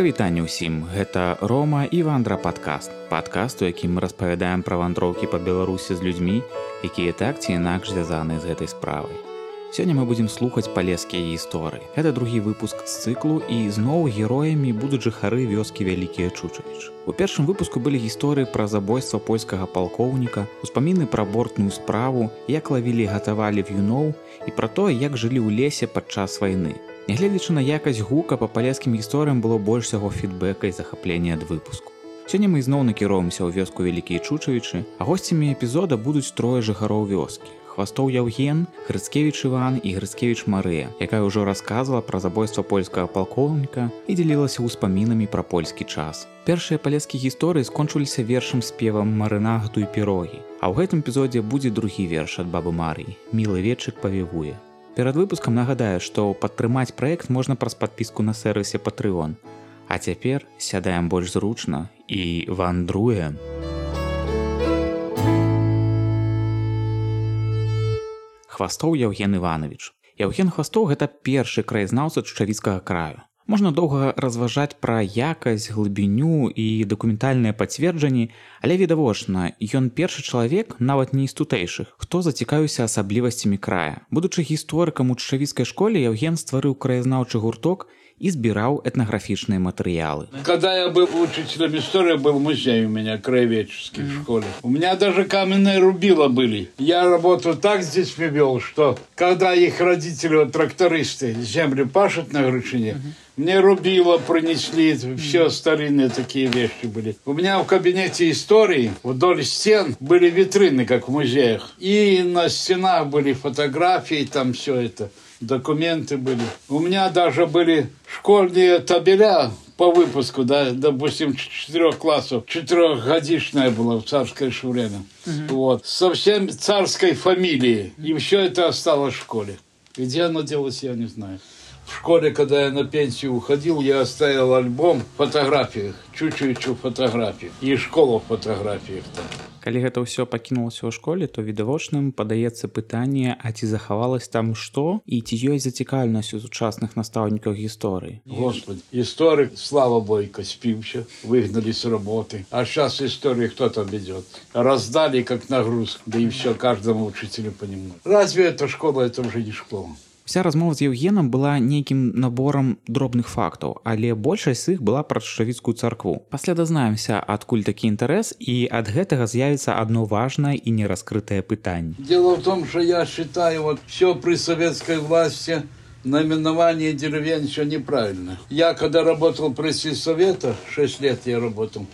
прывітанне ўсім. Гэта рома і вандра падкаст. Падкаст у якім мы распавядаем пра вандроўкі па беларусі з людзьмі якія так ці інакш звязаны з гэтай справай. Сёння мы будзем слухаць палескія гісторыі. Это другі выпуск з цыклу і зноў героямі будуць жыхары вёскі вялікія чучавіч у першым выпуску былі гісторыі пра забойства польскага палкоўніка успаміны пра бортную справу як лавілі гатавалі в'юноў і пра тое як жылі ў лесе падчас вайны Нягледзячы на якасць гука па палескім гісторыям было больш усяго фідбэка і захаплення ад выпуску. Сёння мы ізноў накіроўваемся ў вёску вялікія чучавічы, а госцямі эпізода будуць трое жыхароў вёскі. Хвастоў Яўген, Грыцкевіч Іван і Грыцкевіч Марыя, якая ўжо расказвала пра забойства польскага палкоўніка і дзялілася ўспамінамі пра польскі час. Першыя палескія гісторыі скончыліся вершым спевам марынагату і пірогі. А ў гэтым эпізодзе будзе другі верш ад бабы Марыі. Мілы вечык павівуе. Перад выпускам нагадаю, што падтрымаць праект можна праз падпіску на сервісе Патрыон. А цяпер сядаем больш зручна і вандруем. Хвастоў Яўген Іванович. Яўген Хвастоў гэта першы краязнаўца чучавіцкага краю можна доўга разважаць пра якасць глыбіню і дакументальныя пацверджанні але відавочна ён першы чалавек нават не з тутэйшых хто зацікаўіўся асаблівасцямі края. Будучы гісторыкам у чавіцкай школе евген стварыў краязнаўчы гурток и сбирал этнографичные материалы. Когда я был учителем истории, был музей у меня краеведческий mm-hmm. в школе. У меня даже каменные рубила были. Я работу так здесь вел, что когда их родители, вот, трактористы, землю пашут на Грычине, mm-hmm. мне рубило принесли, все старинные такие вещи были. У меня в кабинете истории вдоль стен были витрины, как в музеях. И на стенах были фотографии, там все это документы были. У меня даже были школьные табеля по выпуску, да, допустим, четырех классов, четырехгодичная была в царское время. Угу. Вот. Совсем царской фамилии. И все это осталось в школе. Где оно делалось, я не знаю. В школе, когда я на пенсию уходил, я оставил альбом в фотографиях, чуть-чуть фотографий, и школу в фотографиях там. Калі гэта ўсё пакінулася ў школе, то відавочным падаецца пытанне, а ці захавалось там што і ці ёсць зацікальнасць у сучасных настаўнікаў гісторыі. Господи, историк Слава Бойко спился, выгнали с работы. А сейчас истории кто там ведет? Раздали как нагрузку, да и все, каждому учителю понимать. Разве это школа, это уже не школа. Вся размова з Еўгенам была нейкім наборам дробных фактаў, але большасць іх была пра чавіцкую царкву. Пасля дазнаемся, адкуль такі інтарэс і ад гэтага з'явіцца одно важнае і нераскрытае пытанне. Дело в том, что я считаю вот все при советской власти наименование деревень все неправильно. Я когда работал при сельсовета, 6 лет я работал,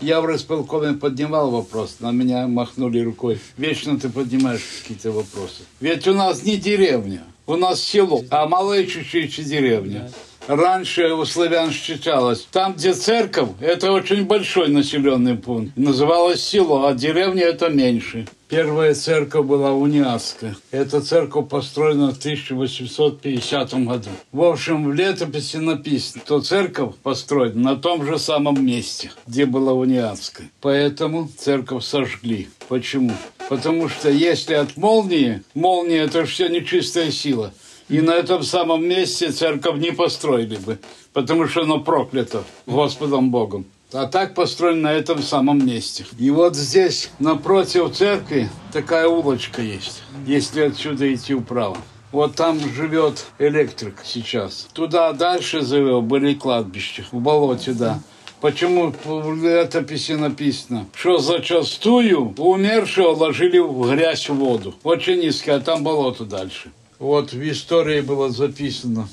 я в располкоме поднимал вопрос, на меня махнули рукой. Вечно ты поднимаешь какие-то вопросы. Ведь у нас не деревня, у нас село, а малая чуть-чуть деревня. Раньше у славян считалось, там, где церковь, это очень большой населенный пункт. Называлось село, а деревня это меньше. Первая церковь была униатская. Эта церковь построена в 1850 году. В общем, в летописи написано, что церковь построена на том же самом месте, где была униатская. Поэтому церковь сожгли. Почему? Потому что если от молнии, молния это все нечистая сила, и на этом самом месте церковь не построили бы, потому что оно проклято Господом Богом. А так построен на этом самом месте. И вот здесь, напротив церкви, такая улочка есть, если отсюда идти вправо. Вот там живет электрик сейчас. Туда дальше завел были кладбища, в болоте, да. Почему в летописи написано, что зачастую умершего ложили в грязь в воду. Очень низко, а там болото дальше Вот в истории было записано.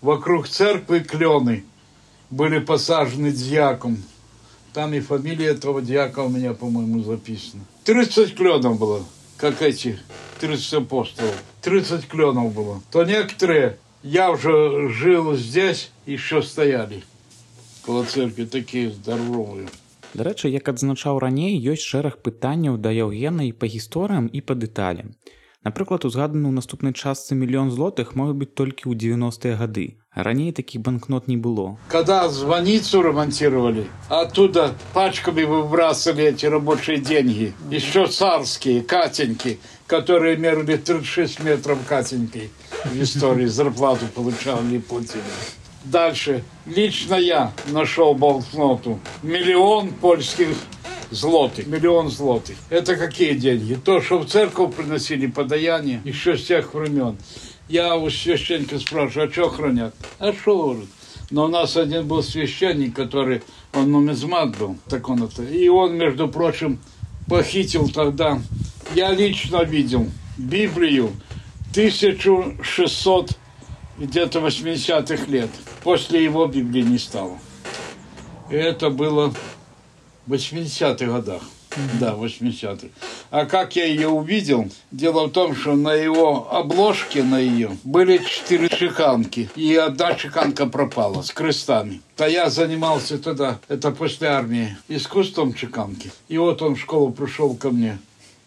Вокруг церкви клены были посажены дьяком. Там и фамилия этого дьяка у меня, по-моему, записана. 30 кленов было, как эти 30 апостолов. 30 кленов было. То некоторые, я уже жил здесь, еще стояли каля церкви такія здаровыя. Дарэчы, як адзначаў раней, ёсць шэраг пытанняў да Яўгена і па гісторыям і па дэталям. Напрыклад, узгаданы ў наступнай частцы мільён злотых могуць быць толькі ў 90-е гады. Раней таких банкнот не было. Когда звоницу ремонтировали, оттуда пачками выбрасывали эти рабочие деньги. Еще царские, катеньки, которые мерили 36 метров катенькой в истории. Зарплату получали Путина. Дальше. Лично я нашел банкноту. Миллион польских злотых. Миллион злотых. Это какие деньги? То, что в церковь приносили подаяние еще с тех времен. Я у священника спрашиваю, а что хранят? А что, говорит? Но у нас один был священник, который, он нумизмат был, так он это. И он, между прочим, похитил тогда, я лично видел, Библию 1600 где-то 80-х лет. После его Библии не стало. И это было в 80-х годах. Да, 80-х. А как я ее увидел? Дело в том, что на его обложке, на ее, были четыре шиканки. И одна шиканка пропала с крестами. А я занимался тогда, это после армии, искусством чеканки. И вот он в школу пришел ко мне,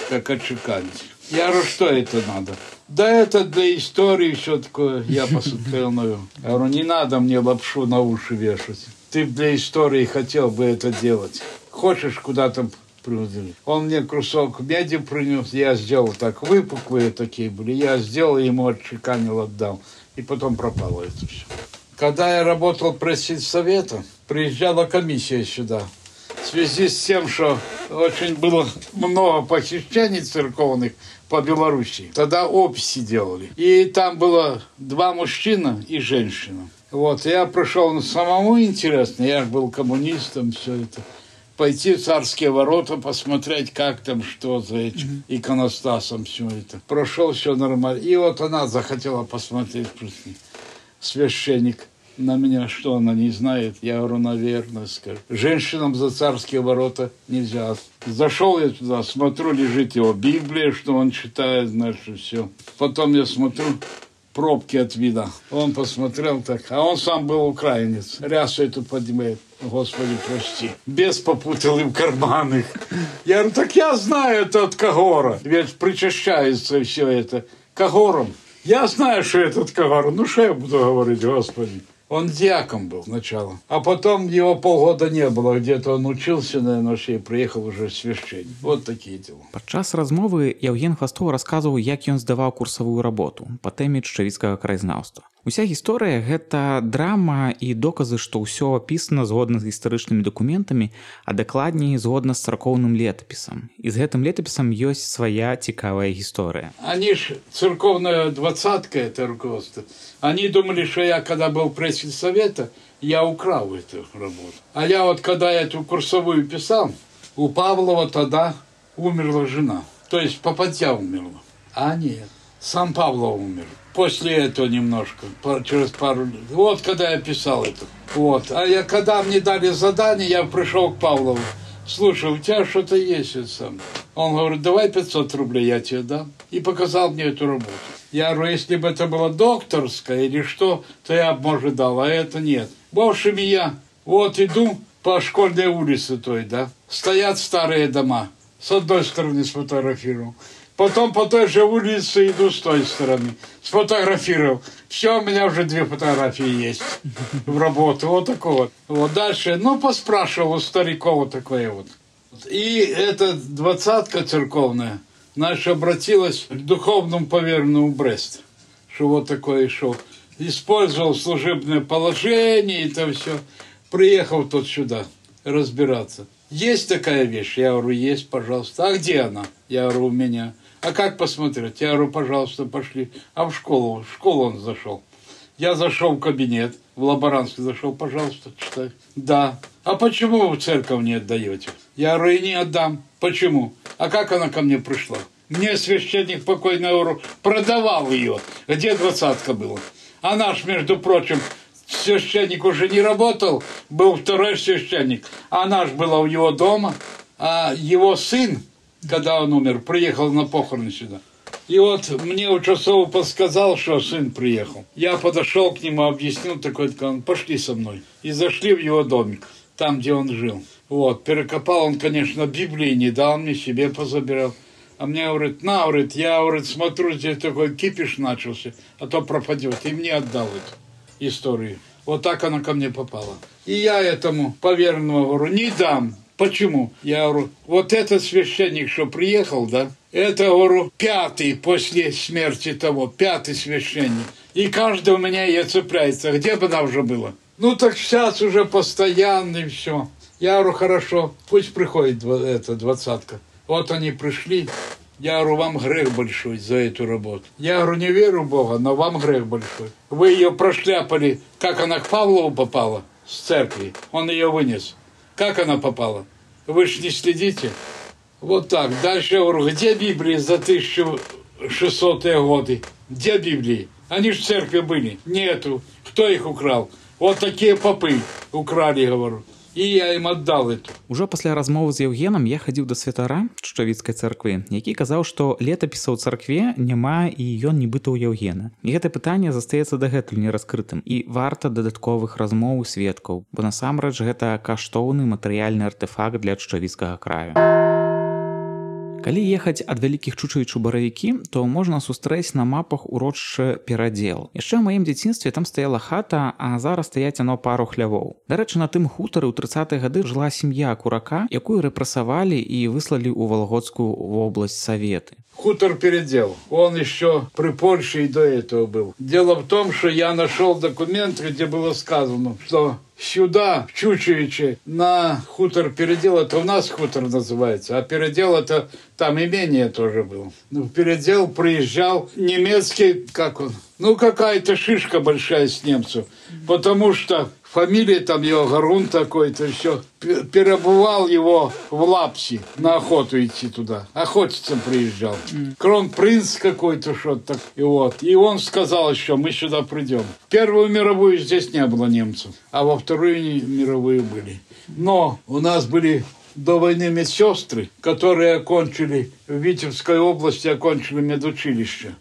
как отчеканить. Я говорю, что это надо? Да это для истории все такое. Я посмотрел на его. Я говорю, не надо мне лапшу на уши вешать. Ты для истории хотел бы это делать. Хочешь куда-то приводили. Он мне кусок меди принес, я сделал так, выпуклые такие были, я сделал, ему отчеканил, отдал. И потом пропало это все. Когда я работал пресс-совета, приезжала комиссия сюда. В связи с тем, что очень было много похищений церковных по Беларуси, тогда описи делали. И там было два мужчина и женщина. Вот, я пришел самому интересно, я же был коммунистом, все это пойти в царские ворота, посмотреть, как там, что за этим mm-hmm. иконостасом все это. Прошел все нормально. И вот она захотела посмотреть, священник на меня, что она не знает. Я говорю, наверное, скажу. Женщинам за царские ворота нельзя. Зашел я туда, смотрю, лежит его Библия, что он читает, значит, все. Потом я смотрю, пробки от вида. Он посмотрел так, а он сам был украинец. Рясу эту поднимает. Господи, прости. Без попутал в карманы. Я говорю, так я знаю это от Кагора. Ведь причащается все это. Кагором. Я знаю, что этот Кагор. Ну, что я буду говорить, Господи. Он диаком был сначала. А потом его полгода не было. Где-то он учился, наверное, и приехал уже священник. Вот такие дела. Падчас размовы Яўген Хвастов расказваў, як ён здаваў курсавую работу па тэме чавіцкага крайзнаўства. Уся гісторыя гэта драма і доказы, што ўсё апісана згодна з гістарычнымі дакументамі, а дакладней згодна з царкоўным летапісам. І з гэтым летапісам ёсць свая цікавая гісторыя. Они ж церковная двадцатка это руководство. Они думали, что я когда был прессе совета, я украл эту работу. А я вот когда эту курсовую писал, у Павлова тогда умерла жена. То есть попадья умерла. А нет, сам Павлов умер после этого немножко, через пару. Вот когда я писал это. Вот. А я, когда мне дали задание, я пришел к Павлову. Слушай, у тебя что-то есть это сам. Он говорит, давай 500 рублей я тебе дам. И показал мне эту работу. Я говорю, если бы это было докторское или что, то я бы, может, дал, а это нет. В общем, я вот иду по школьной улице той, да, стоят старые дома. С одной стороны сфотографировал. Потом по той же улице иду с той стороны. Сфотографировал. Все, у меня уже две фотографии есть в работу. Вот такого. Вот дальше. Ну, поспрашивал у стариков вот такое вот. И эта двадцатка церковная, наша обратилась к духовному поверенному Брест. Что вот такое шел. Использовал служебное положение и это все. Приехал тот сюда разбираться. Есть такая вещь? Я говорю, есть, пожалуйста. А где она? Я говорю, у меня. А как посмотреть? Я говорю, пожалуйста, пошли. А в школу? В школу он зашел. Я зашел в кабинет, в лаборантский зашел, пожалуйста, читай. Да. А почему вы церковь не отдаете? Я говорю, и не отдам. Почему? А как она ко мне пришла? Мне священник покойный говорю, продавал ее. Где двадцатка была? А наш, между прочим, священник уже не работал, был второй священник. А наш была у его дома, а его сын когда он умер, приехал на похороны сюда. И вот мне участковый подсказал, что сын приехал. Я подошел к нему, объяснил такой, он, пошли со мной. И зашли в его домик, там, где он жил. Вот, перекопал он, конечно, Библии не дал мне, себе позабирал. А мне говорит, на, говорит, я, говорит, смотрю, здесь такой кипиш начался, а то пропадет. И мне отдал эту историю. Вот так она ко мне попала. И я этому поверенному говорю, не дам Почему? Я говорю, вот этот священник, что приехал, да, это, говорю, пятый после смерти того, пятый священник. И каждый у меня ее цепляется. Где бы она уже была? Ну так сейчас уже постоянный все. Я говорю, хорошо, пусть приходит эта двадцатка. Вот они пришли, я говорю, вам грех большой за эту работу. Я говорю, не верю в Бога, но вам грех большой. Вы ее прошляпали, как она к Павлову попала с церкви. Он ее вынес. Как она попала? Вы же не следите. Вот так. Дальше я говорю, где Библии за 1600-е годы? Где Библии? Они же в церкви были. Нету. Кто их украл? Вот такие попы украли, говорю і я ім аддал это ужо пасля размовы з евгенам я хадзіў да святара шчавіцкай царквы які казаў што летапіса ў царкве няма і ён нібыта ў евгена і гэта пытанне застаецца дагэтуль нераскрытым. І варта дадатковых размоў сведкаў бо насамрэч гэта каштоўны матэрыяльны артефакт для чавіцкага краю Калі ехаць ад вялікіх чучавічу баравікі, то можна сустрэць на мапах урочча перадзел. Яшчэ ў маім дзяцінстве там стаяла хата, а зараз стаяць оно пару хлявоў. Дарэчы, на тым хутары ў 30 гады жыла сям'я курака, якую рэпрасавалі і выслалі ў валгодскую вобласць саветы. Хутор передел. Он еще при Польше и до этого был. Дело в том, что я нашел документ, где было сказано, что сюда, в Чучевиче, на хутор. Передел, это у нас хутор называется, а передел это там имение тоже было. Ну, передел приезжал немецкий, как он, ну какая-то шишка большая с немцев, потому что фамилия там его Гарун такой-то, все. Перебывал его в Лапси на охоту идти туда. Охотиться приезжал. Кронпринц какой-то что-то. так И вот. И он сказал еще, мы сюда придем. Первую мировую здесь не было немцев, а во Вторую мировую были. Но у нас были до войны медсестры, которые окончили в Витебской области, окончили медучилище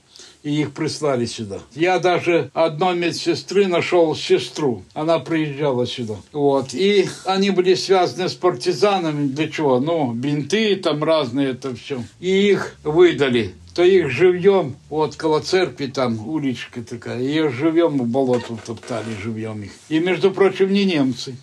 и их прислали сюда. Я даже одной медсестры нашел сестру. Она приезжала сюда. Вот. И они были связаны с партизанами. Для чего? Ну, бинты там разные, это все. И их выдали то их живьем, вот около церкви там уличка такая, ее живьем в болото топтали живьем их. И, между прочим, не немцы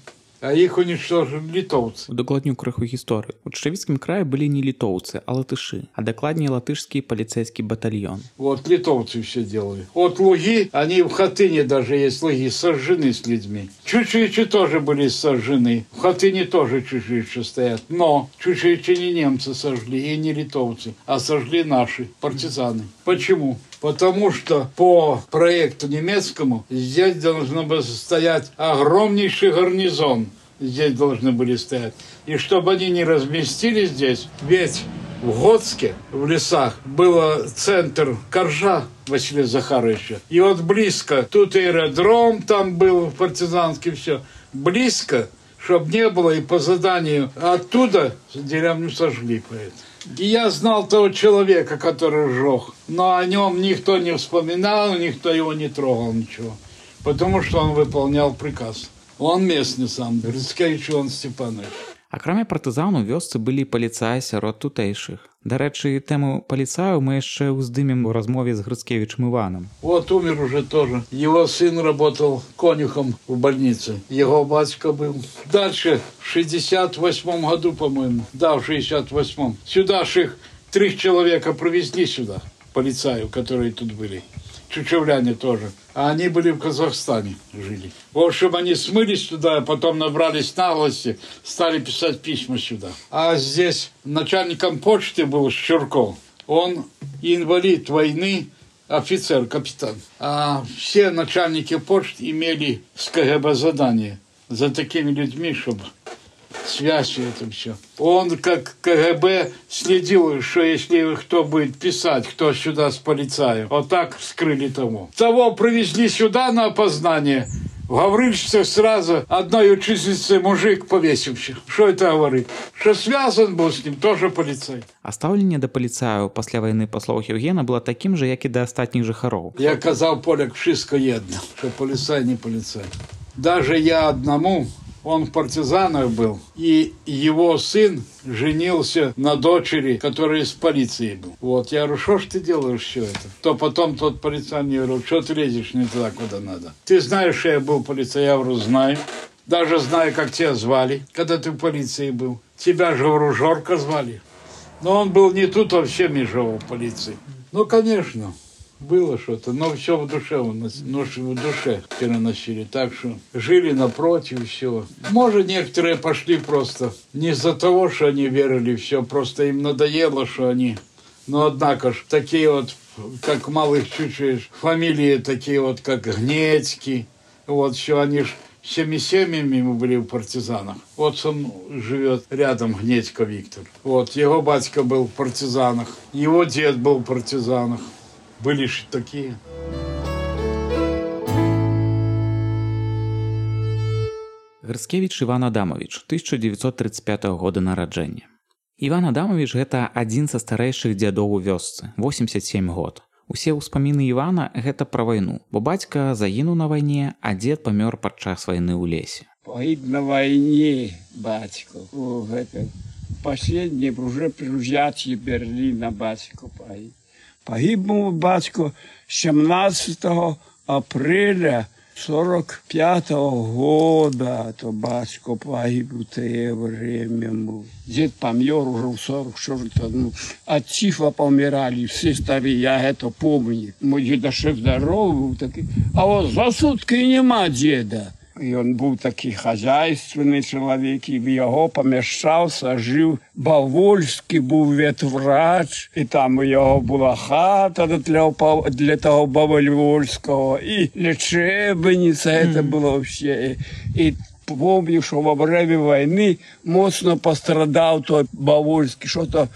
а іх уничтожили літоўцы удакладню крыху гісторыю у чавіцкім краі былі не літоўцы а латышы а дакладней латышскі паліцейскі батальон вот литовцы все делали вот луги они в хатыне даже есть луги сожжены с людьми чучуичи тоже были сожжены в хатыне тоже чучуичи стоят но чучуичи не немцы сожгли и не литовцы а сожгли наши партизаны почему Потому что по проекту немецкому здесь должно было стоять огромнейший гарнизон. Здесь должны были стоять. И чтобы они не разместились здесь, ведь в Готске, в лесах, был центр Коржа Василия Захаровича. И вот близко, тут аэродром там был, партизанский, все. Близко, чтобы не было, и по заданию оттуда деревню сожгли поэтому. И я знал того человека, который сжег. Но о нем никто не вспоминал, никто его не трогал, ничего. Потому что он выполнял приказ. Он местный сам, Грицкевич Иван Степанович. Акрамя партызан у вёсцы былі паліцаі сярод тутэйшых. Дарэчы, тэму паліцаю мы яшчэ ўздымем у размове з Грыцкевичем Иваном. Вот умер уже тоже. Его сын работал конюхом в больнице. Его батька был. Дальше, в 68 году, по-моему. Да, в 68-м. Сюда ж их три человека провезли сюда, полицаю, которые тут были чучевляне тоже. А они были в Казахстане, жили. В общем, они смылись туда, а потом набрались наглости, стали писать письма сюда. А здесь начальником почты был Щурков. Он инвалид войны, офицер, капитан. А все начальники почты имели с КГБ задание за такими людьми, чтобы связь это все. Он как КГБ следил, что если кто будет писать, кто сюда с полицаем, вот так скрыли того. Того привезли сюда на опознание, в Гаврильщицах сразу одной учительницы мужик повесився. Что это говорит? Что связан был с ним, тоже полицай. А стаўленне да паліцаю пасля вайны па словах Евгена было такім жа, як і да астатніх жыхароў. Я казаў поляк wszystko jedno, что полицай не полицай. Даже я одному он в партизанах был, и его сын женился на дочери, которая из полиции был. Вот, я говорю, что ж ты делаешь все это? То потом тот полицай мне говорил, что ты лезешь не туда, куда надо. Ты знаешь, что я был полицай? Я говорю, знаю. Даже знаю, как тебя звали, когда ты в полиции был. Тебя же Жорка звали. Но он был не тут вообще межевой в полиции. Ну, конечно, было что-то, но все в душе у нас, ну, в душе переносили. Так что жили напротив, все. Может, некоторые пошли просто не из-за того, что они верили, все, просто им надоело, что они. Но однако ж, такие вот, как малых чуть-чуть, фамилии такие вот, как Гнецкий, вот все, они ж всеми семьями мы были в партизанах. Вот он живет рядом, Гнедько Виктор. Вот, его батька был в партизанах, его дед был в партизанах. Были ж такие. Гарскевич Іван Адамович 1935 года нараджэння. Іван Адамович гэта адзін са старэйшых дзядоў у вёсцы 87 год. Усе ўспаміны Івана гэта пра вайну, бо бацька загінуў на вайне, а дзед памёр падчас вайны ў лесе. Погиб на войне батько. О, это последний уже приезжать Берлина батько погиб. Погиб мой батько 17 апреля 45 -го года, то батько погиб в то время. Дед помер уже в 44 ну, От тифа помирали все старые, я это помню. Мой дедушек здоровый такой. А вот за сутки нема деда Ён быў такі хозяйственны чалавек і в яго памяшчаўся жыў бавольскі быў ветврач і там у яго была хата для для таго бавальвольского і лечебніца это было все і помню что во время войны моцна пострадаў той бавольскі что-то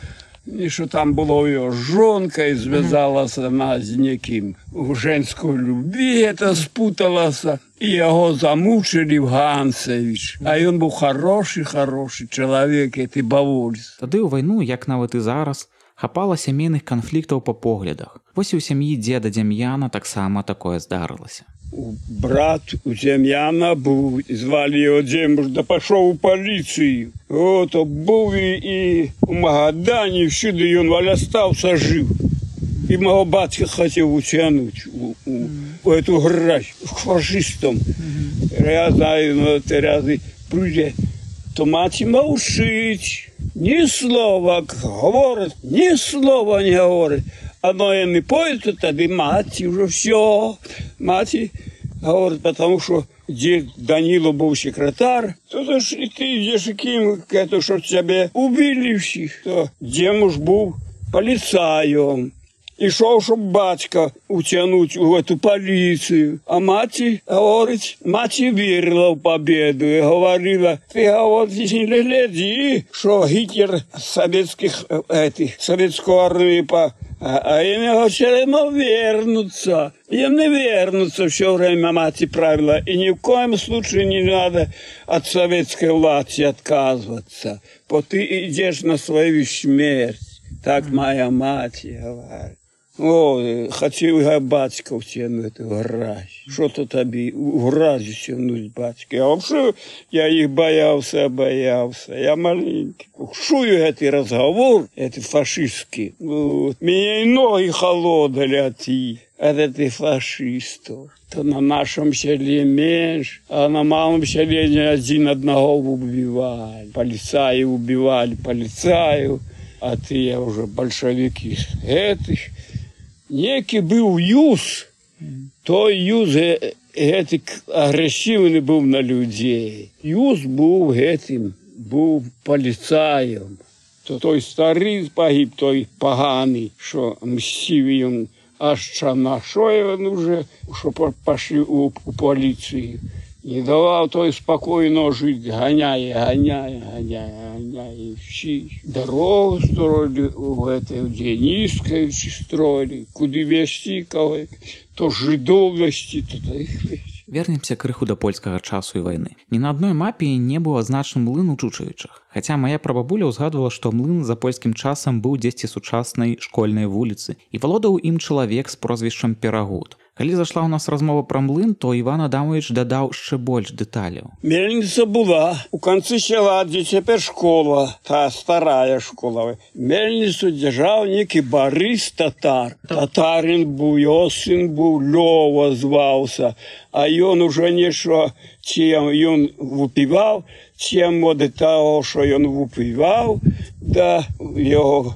і що там было ее жонка і звязалася она з некім у женскую любви это спуталася і яго замучылі в ганцевич а ён быў хороший хороший чалавек ты бавольс Тады ў вайну як нават і зараз хапала сямейных канфліктаў па поглядах вось і ў сям'і дзеда дзям'яна таксама такое здарылася брат у Демьяна был, звали его Демуш, да пошел в полицию. Вот, был и, и в Магадане, всюду, и он валя остался жив. И моего батька хотел утянуть у, у, у эту грязь. Mm-hmm. Я знаю, ну, это разные друзья. То мать молчить, ни слова говорит, ни слова не говорит. Оно и не поет, тогда мать уже все. Мать говорит, потому что где Данила был секретарь, то ж и ты идешь кем, это что тебя убили всех, то где муж был полицаем. Ішов, щоб батька утягнуть у цю поліцію. А маті, говорить, маті вірила в победу і говорила, ти, говорить, не гляди, що Гітлер советських, этих, советську армію по а, а им все равно вернутся. Им не вернутся все время мать правила. И ни в коем случае не надо от советской власти отказываться. Вот ты идешь на свою смерть. Так моя мать говорит. О, хотів я батька втягнути в грязь. Що то тобі в грязь втягнуть батька? А взагалі я їх боявся, боявся. Я маленький. Шую этот разговор, это фашистский. Вот. Меня и ноги холодали от их, от этих фашистов. То на нашем селе меньше, а на малом селе не один одного убивали. Полицаи убивали полицаев, а ты уже большевики этих некий был юз, то юз гэтый агрэсіўны быў на людзей. Юз быў гэтым, быў паліцаем. То той стары пагіб той паганы, што мсціў ён аж чана шо ён уже, што пашлі у, у паліцыі. Не даваў той спакойно жыць, ганяе, ганяе, ганяе, ганяе. Всі дорогу строили, у этой Денисковичи строили, куды вести кого, то жидов вести, то их вести. Вернемся крыху да польскага часу і вайны. Ні на адной мапе не быў азначаны млын у Чучавічах. Хаця моя прабабуля ўзгадвала, што млын за польскім часам быў дзесьці сучаснай школьнай вуліцы і валодаў ім чалавек з прозвішчам перагуд. Калі зайшла ў нас размова пра млын, то Іван Адамович дадаў яшчэ больш дэталяў. Мельница была у концы села, где теперь школа, та старая школа. Мельницу держал некий Борис Татар. Татарин был, его сын был, Лева звался. А он уже нечто, чем он выпивал, чем от того, что он выпивал, да его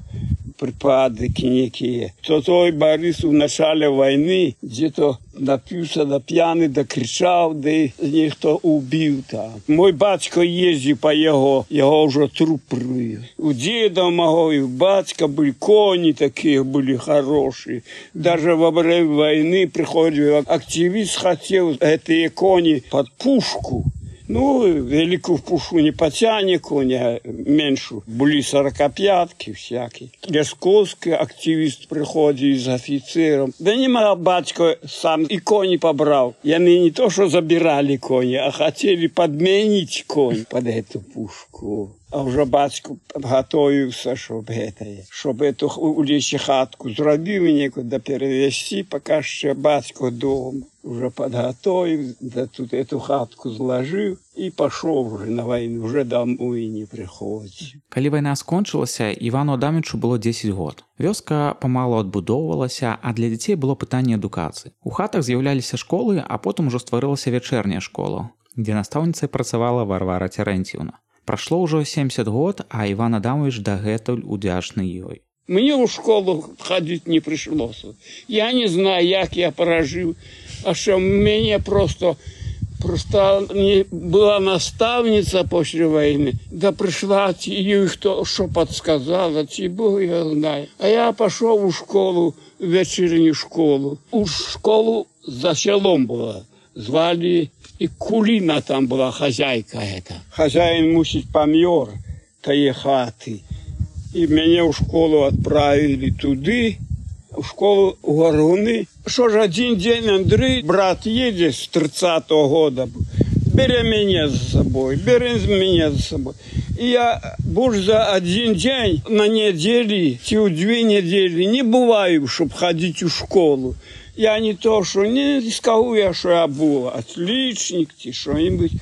припадки некие. То той Борис в начале войны где-то напился до пьяный, да кричал, да никто убил там. Мой батько ездил по его, его уже труп привез. У деда моего и у батька были кони такие, были хорошие. Даже во время войны приходил активист, хотел эти кони под пушку. Ну, великую пушу не потяне коня, меньшу. Были сорокопятки всякие. Лесковский активист приходил с офицером. Да не моя батько сам и кони побрал. И они не то, что забирали кони, а хотели подменить конь под эту пушку. А уже батько готовился, чтобы это, чтобы эту уличную хатку зробив некуда перевести, пока ще батько дома. Уже подготовив, да тут эту хатку зложив и пошел уже на войну, уже домой не приходит. Калі вайна скончылася, Івану Адамічу было 10 год. Вёска памалу адбудоўвалася, а для дзяцей было пытанне адукацыі. У хатах з'яўляліся школы, а потым ужо стварылася вячэрняя школа, дзе настаўніцай працавала Варвара Цярэнціўна. Прашло ўжо 70 год, а Іван Адамович дагэтуль удзячны ёй. Мне в школу ходить не пришлось. Я не знаю, як я прожил. А что мне просто просто не была наставница после войны, да пришла ей кто что подсказала, ті Бог я знаю. А я пошел в школу, в вечернюю школу. У школу за селом была. Звали и Кулина там была хозяйка эта. Хозяин мусить помер, тої хаты. И меня в школу отправили туды, в школу Горгуны. Что ж, один день Андрей, брат, едет с 30-го года, бери меня за собой, бери меня за собой. И я больше за один день на неделе, те две недели не бываю, чтобы ходить в школу. Я не то, что не скажу я, что я был отличник, что-нибудь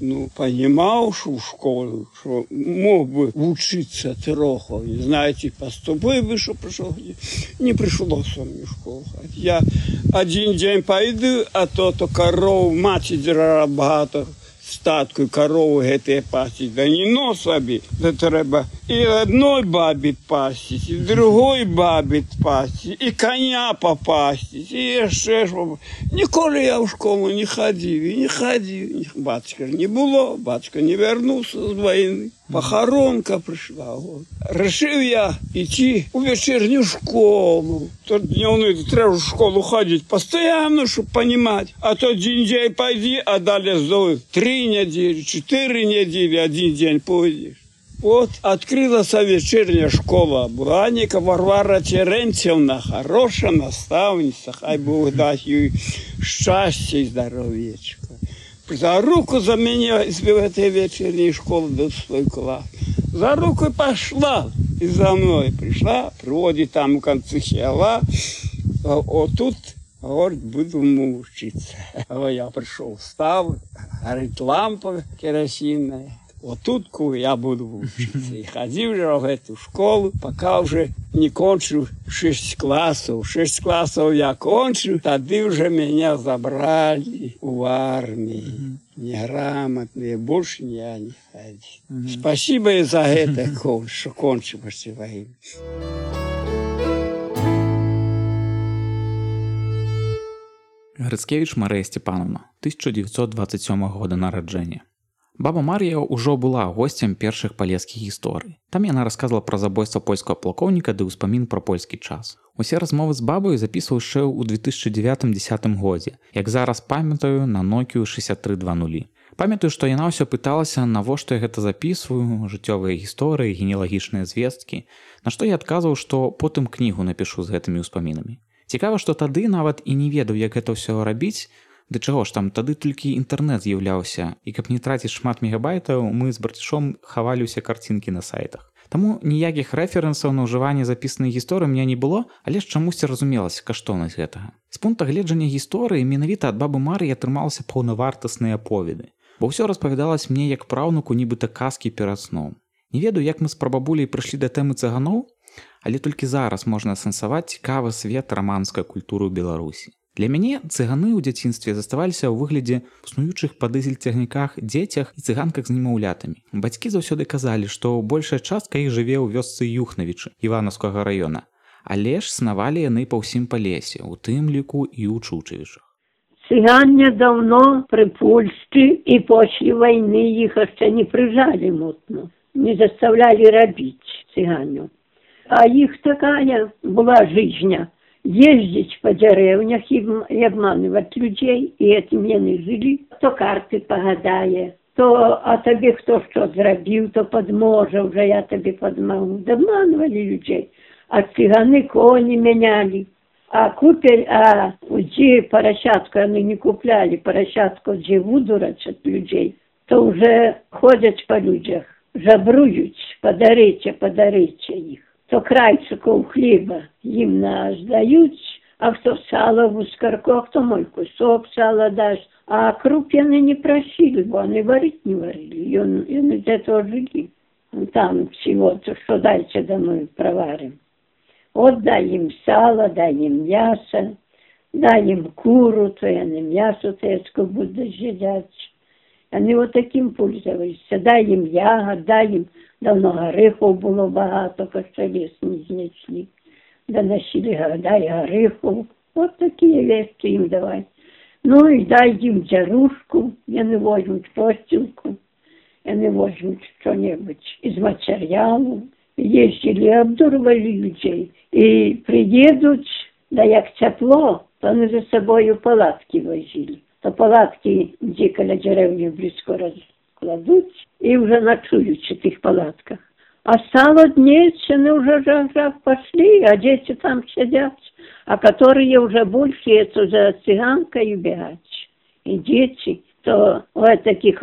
ну, понимал, в школу, что мог бы учиться троху. И, знаете, поступил бы, что пришел. Не пришлось мне в школу. Я один день пойду, а то то коров, мать багато статку корову гэтай пасіць да не но сабе да трэба і адной бабе пасіць і другой бабе пасці і коня папасціць і яшчэ ж ніколі я ў школу не хадзіў і не хадзіў бацька ж не было бацька не вярнуўся з войны похоронка пришла. Вот. Решил я идти в вечернюю школу. То дневную треба в школу ходить постоянно, чтобы понимать. А то один день пойди, а далее зовут три недели, четыре недели, один день пойдешь. Вот открылась вечерняя школа. Была нека Варвара Терентьевна, хорошая наставница. Хай Бог даст ей счастье и здоровьечко за руку за меня из этой вечерней школы до свой класс. За руку пошла и за мной пришла, приводит там в конце села. А вот тут, говорит, буду учиться. А я пришел, встал, горит лампа керосинная. Вот тут я буду учиться. И ходил же в эту школу, пока уже не кончил 6 классов. 6 классов я кончил, тогда уже меня забрали в армии. Неграмотные, больше я не ходил. Спасибо и за это, что кончил после войны. Грыцкевіч Марыя Степановна 1927 года нараджэння Баба Марія ўжо была госцем першых палескіх гісторый. Там яна рассказала пра забойства польскага плакоўніка ды ўспамін пра польскі час. Усе размовы з бабаю запісваў яшчэ ў 2009-10 годзе. Як зараз памятаю на нокію 6320. Памятаю, што яна ўсё пыталася, навошта я гэта запісваю, жыццёвыя гісторыі, генеалагічныя звесткі. На што я адказваў, што потым кнігу напішу з гэтымі ўспамінамі. Цікава, што тады нават і не ведаў, як гэта ўсё рабіць, Ды чаго ж там тады толькі інтэрнэт з'яўляўся і каб не траціць шмат мегабайтаў мы з барцішом хаваліся карцінкі на сайтах Таму ніякіх рэферэнсаў на ўжыванне запісанай гісторыі мне не было, але ж чамусьці разумелася каштоўнасць гэтага. З пункта гледжання гісторыі менавіта ад бабы Марыі атрымалася паўнавартасныя аповеды. Бо ўсё распавядалась мне як праўнуку нібыта казкі перад сном. Не ведаю, як мы з прабабулей прыйшлі да тэмы цыганоў, але толькі зараз можна асэнсаваць цікавы свет раманскай культуры ў Беларусі. Для мяне цыганы ў дзяцінстве заставаліся ў выглядзе снуючых па дызель-цягніках дзецях і цыганках з немаўлятамі. Бацькі заўсёды казалі, што большая частка іх жыве ў вёсцы юхнавічы іванаўскага раёна. Але ж снавалі яны па ўсім па лесе, у тым ліку і ў чучавічах. Цыганне даўно пры Польшчы і пошлі вайны іх яшчэ не прыжалі мотно, не заставлялі рабіць цыганю. А іх такая была жыжня ездить по деревнях и, и обманывать людей, и этим яны жили, то карты погадае, то а табе хто што зрабіў, то падможа уже я табе падмагу. Даманвалі людзей, а цыганы коні мянялі. А купель, а дзе парасятку яны не куплялі парасятку, дзе вудураць ад людзей, то уже ходзяць па людзях, жабруюць, падарыце, падарыце іх то крайчиков хлеба им дают, а кто сало в ускорку, а кто мой кусок сала даст. А крупьяны не просили, бо они варить не варили, и он, и он из этого жили. Там всего-то, что дайте, да мы проварим. Вот дай им сало, дай им мясо, дай им куру, то они мясо теску будут жидать. Они вот таким пользовались. Дай им ягод, дай им Давно гарихов було багато, не знайшли. Доносили, дай гарихов. От такі вещи їм давай. Ну і дай їм джарушку, я не возьмуть постілку, я не возьмуть що-небудь із матеріалу. Ездили, обдурвали людей. І приїдуть, да як тепло, то вони за собою палатки возили. То палатки, де коля деревні близько роз кладуть і вже ночують в тих палатках. А стало они уже жав пошли, а дети там сидят, а которые уже больше это за цыганкой бегать. И дети, то таких,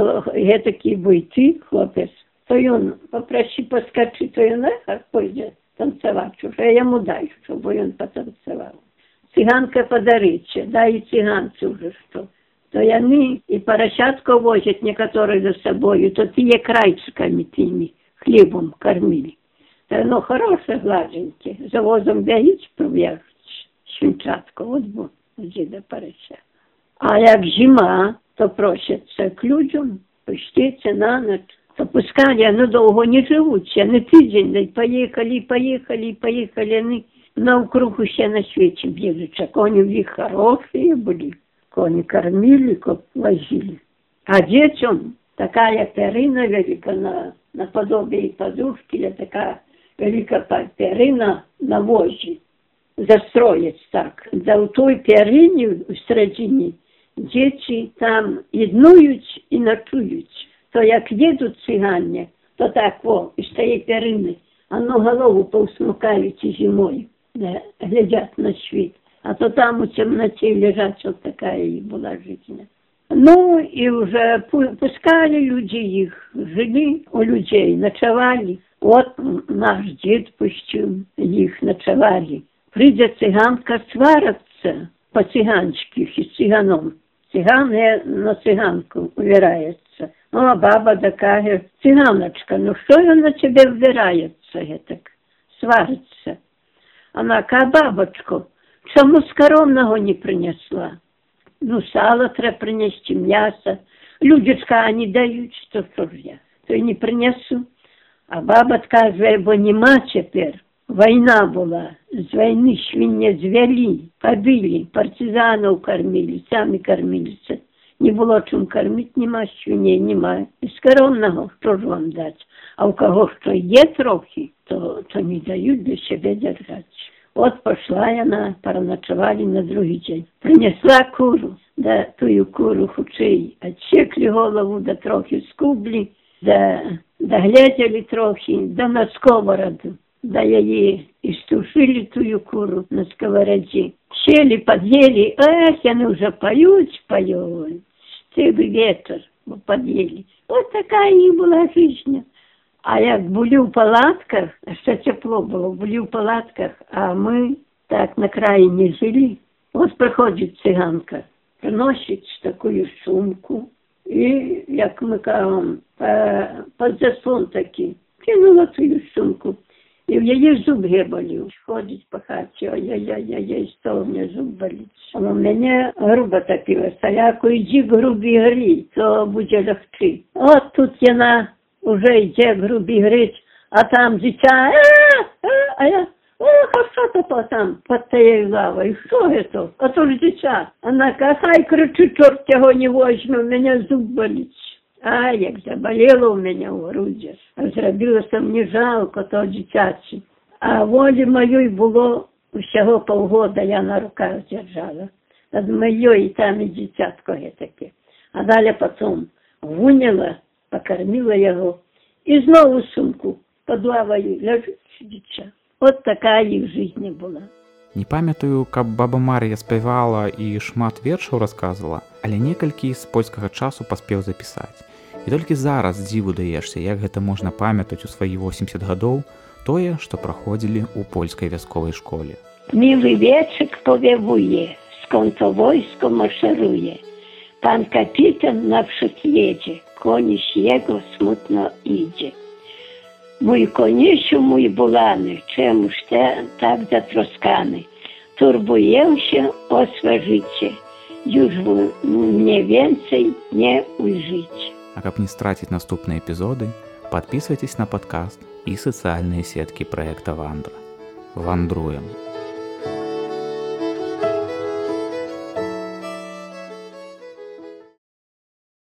такие бойцы, хлопец, то он попроси поскочить, то он эх, пойдет танцевать уже, я ему дай, чтобы он потанцевал. Цыганка подарите, дай и цыганцы уже что то яны і парасятку возяць некаторы за сабою, то тыя крайчыкамі тымі хлебам кармілі. То яно хорошае гладзенькі, за возам бяіць прыбягаць свінчатку, вот бо дзеда парася. А як зіма, то просяцца к людзям, пусціце на ноч, то пускай яны доўго не жывуць, яны тыдзень дай паехалі, паехалі, паехалі яны наўкруг усе на свеце б'едуць, а коні ў іх хорошыя былі кони кормили, возили. А детям такая перина велика на, наподобие подушки, или такая велика перина на возі. Застроїть так. За у той перині в середині діти там іднують і ночують. То як їдуть цигання, то так о, із тієї перини, а ну голову повсмукають зимою, глядять на світ а то там у темноте лежать вот такая и была жизнь. Ну и уже пускали люди их, жили у людей, ночевали. Вот наш дед пустил их, ночевали. Придет цыганка свараться по-цыгански с цыганом. Цыган на цыганку убирается. Ну, а баба такая, цыганочка, ну что он на тебе убирается, так, сварится. Она, как бабочку, самаскаромнага не прынясла ну сала трэба прынесці мяса людзечка не даюць што ж я? То не прынясу а баба адказвае бо няма цяпер вайна была з вайны свіння звялі пабілі партызанаў кармілі самі карміліся не было чым карміць няма свіней няма скаромнага што ж вам даць а ў каго што є трохі то то не даюць для сябе дзяржаць От пошла яна, переночували на другий день. Принесла куру, да тую куру хучей, отсекли голову, да трохи скублі, да, да глядели трохи, да на сковороду, да її із стушили тую куру на сковороде. Сели, подъели, эх, яны уже поют, поют. Стык ветер подъели. Вот такая и была жизнь. А як були в палатках, ще тепло було, були в палатках, а ми так на країні жили. Ось приходить циганка, приносить таку сумку, і, як ми кажемо, під заслон такий, кинула ту сумку. І в її зуб болів. Ходить по хаті, ой-ой-ой, що у мене зуб болить. А у мене грубо топилась, а як уйди грубі грі, то буде легче. От тут вона уже йде грубі грить, а там дитя, а я, ох, а що то там під тією лавою, що це? А то ж дитя. Вона каже, хай кричу, чорт його не возьме, у мене зуб болить. А, як заболело у мене в груді. Зробилося мені жалко того дитячі. А волі моєї було всього полгода я на руках держала. Над моєю і там і дитятко таке. А далі потім вуняла, покормила його. І знову сумку під лавою лежить дитя. От така їх життя була. Не памятаю, каб баба Марія спявала і шмат вершаў расказвала, але некалькі з польскага часу паспеў запісаць. І толькі зараз дзіву даешся, як гэта можна памятаць у свае 80 гадоў тое, што праходзілі ў польскай вясковай школе. Мілы вечык повявуе, сконто войско маршируе. Пан капітан напшут едзе, коніш jego смутно іdzie. Mój konisiu, mój bulany, czemuż ten tak zatroskany? Turbuję się o swe życie, już mnie więcej nie ujrzycie. А каб не страціць наступныя эпізоды, подписывайтесь на падкаст і сацыяльныя сеткі праекта Вандра. Вандруем.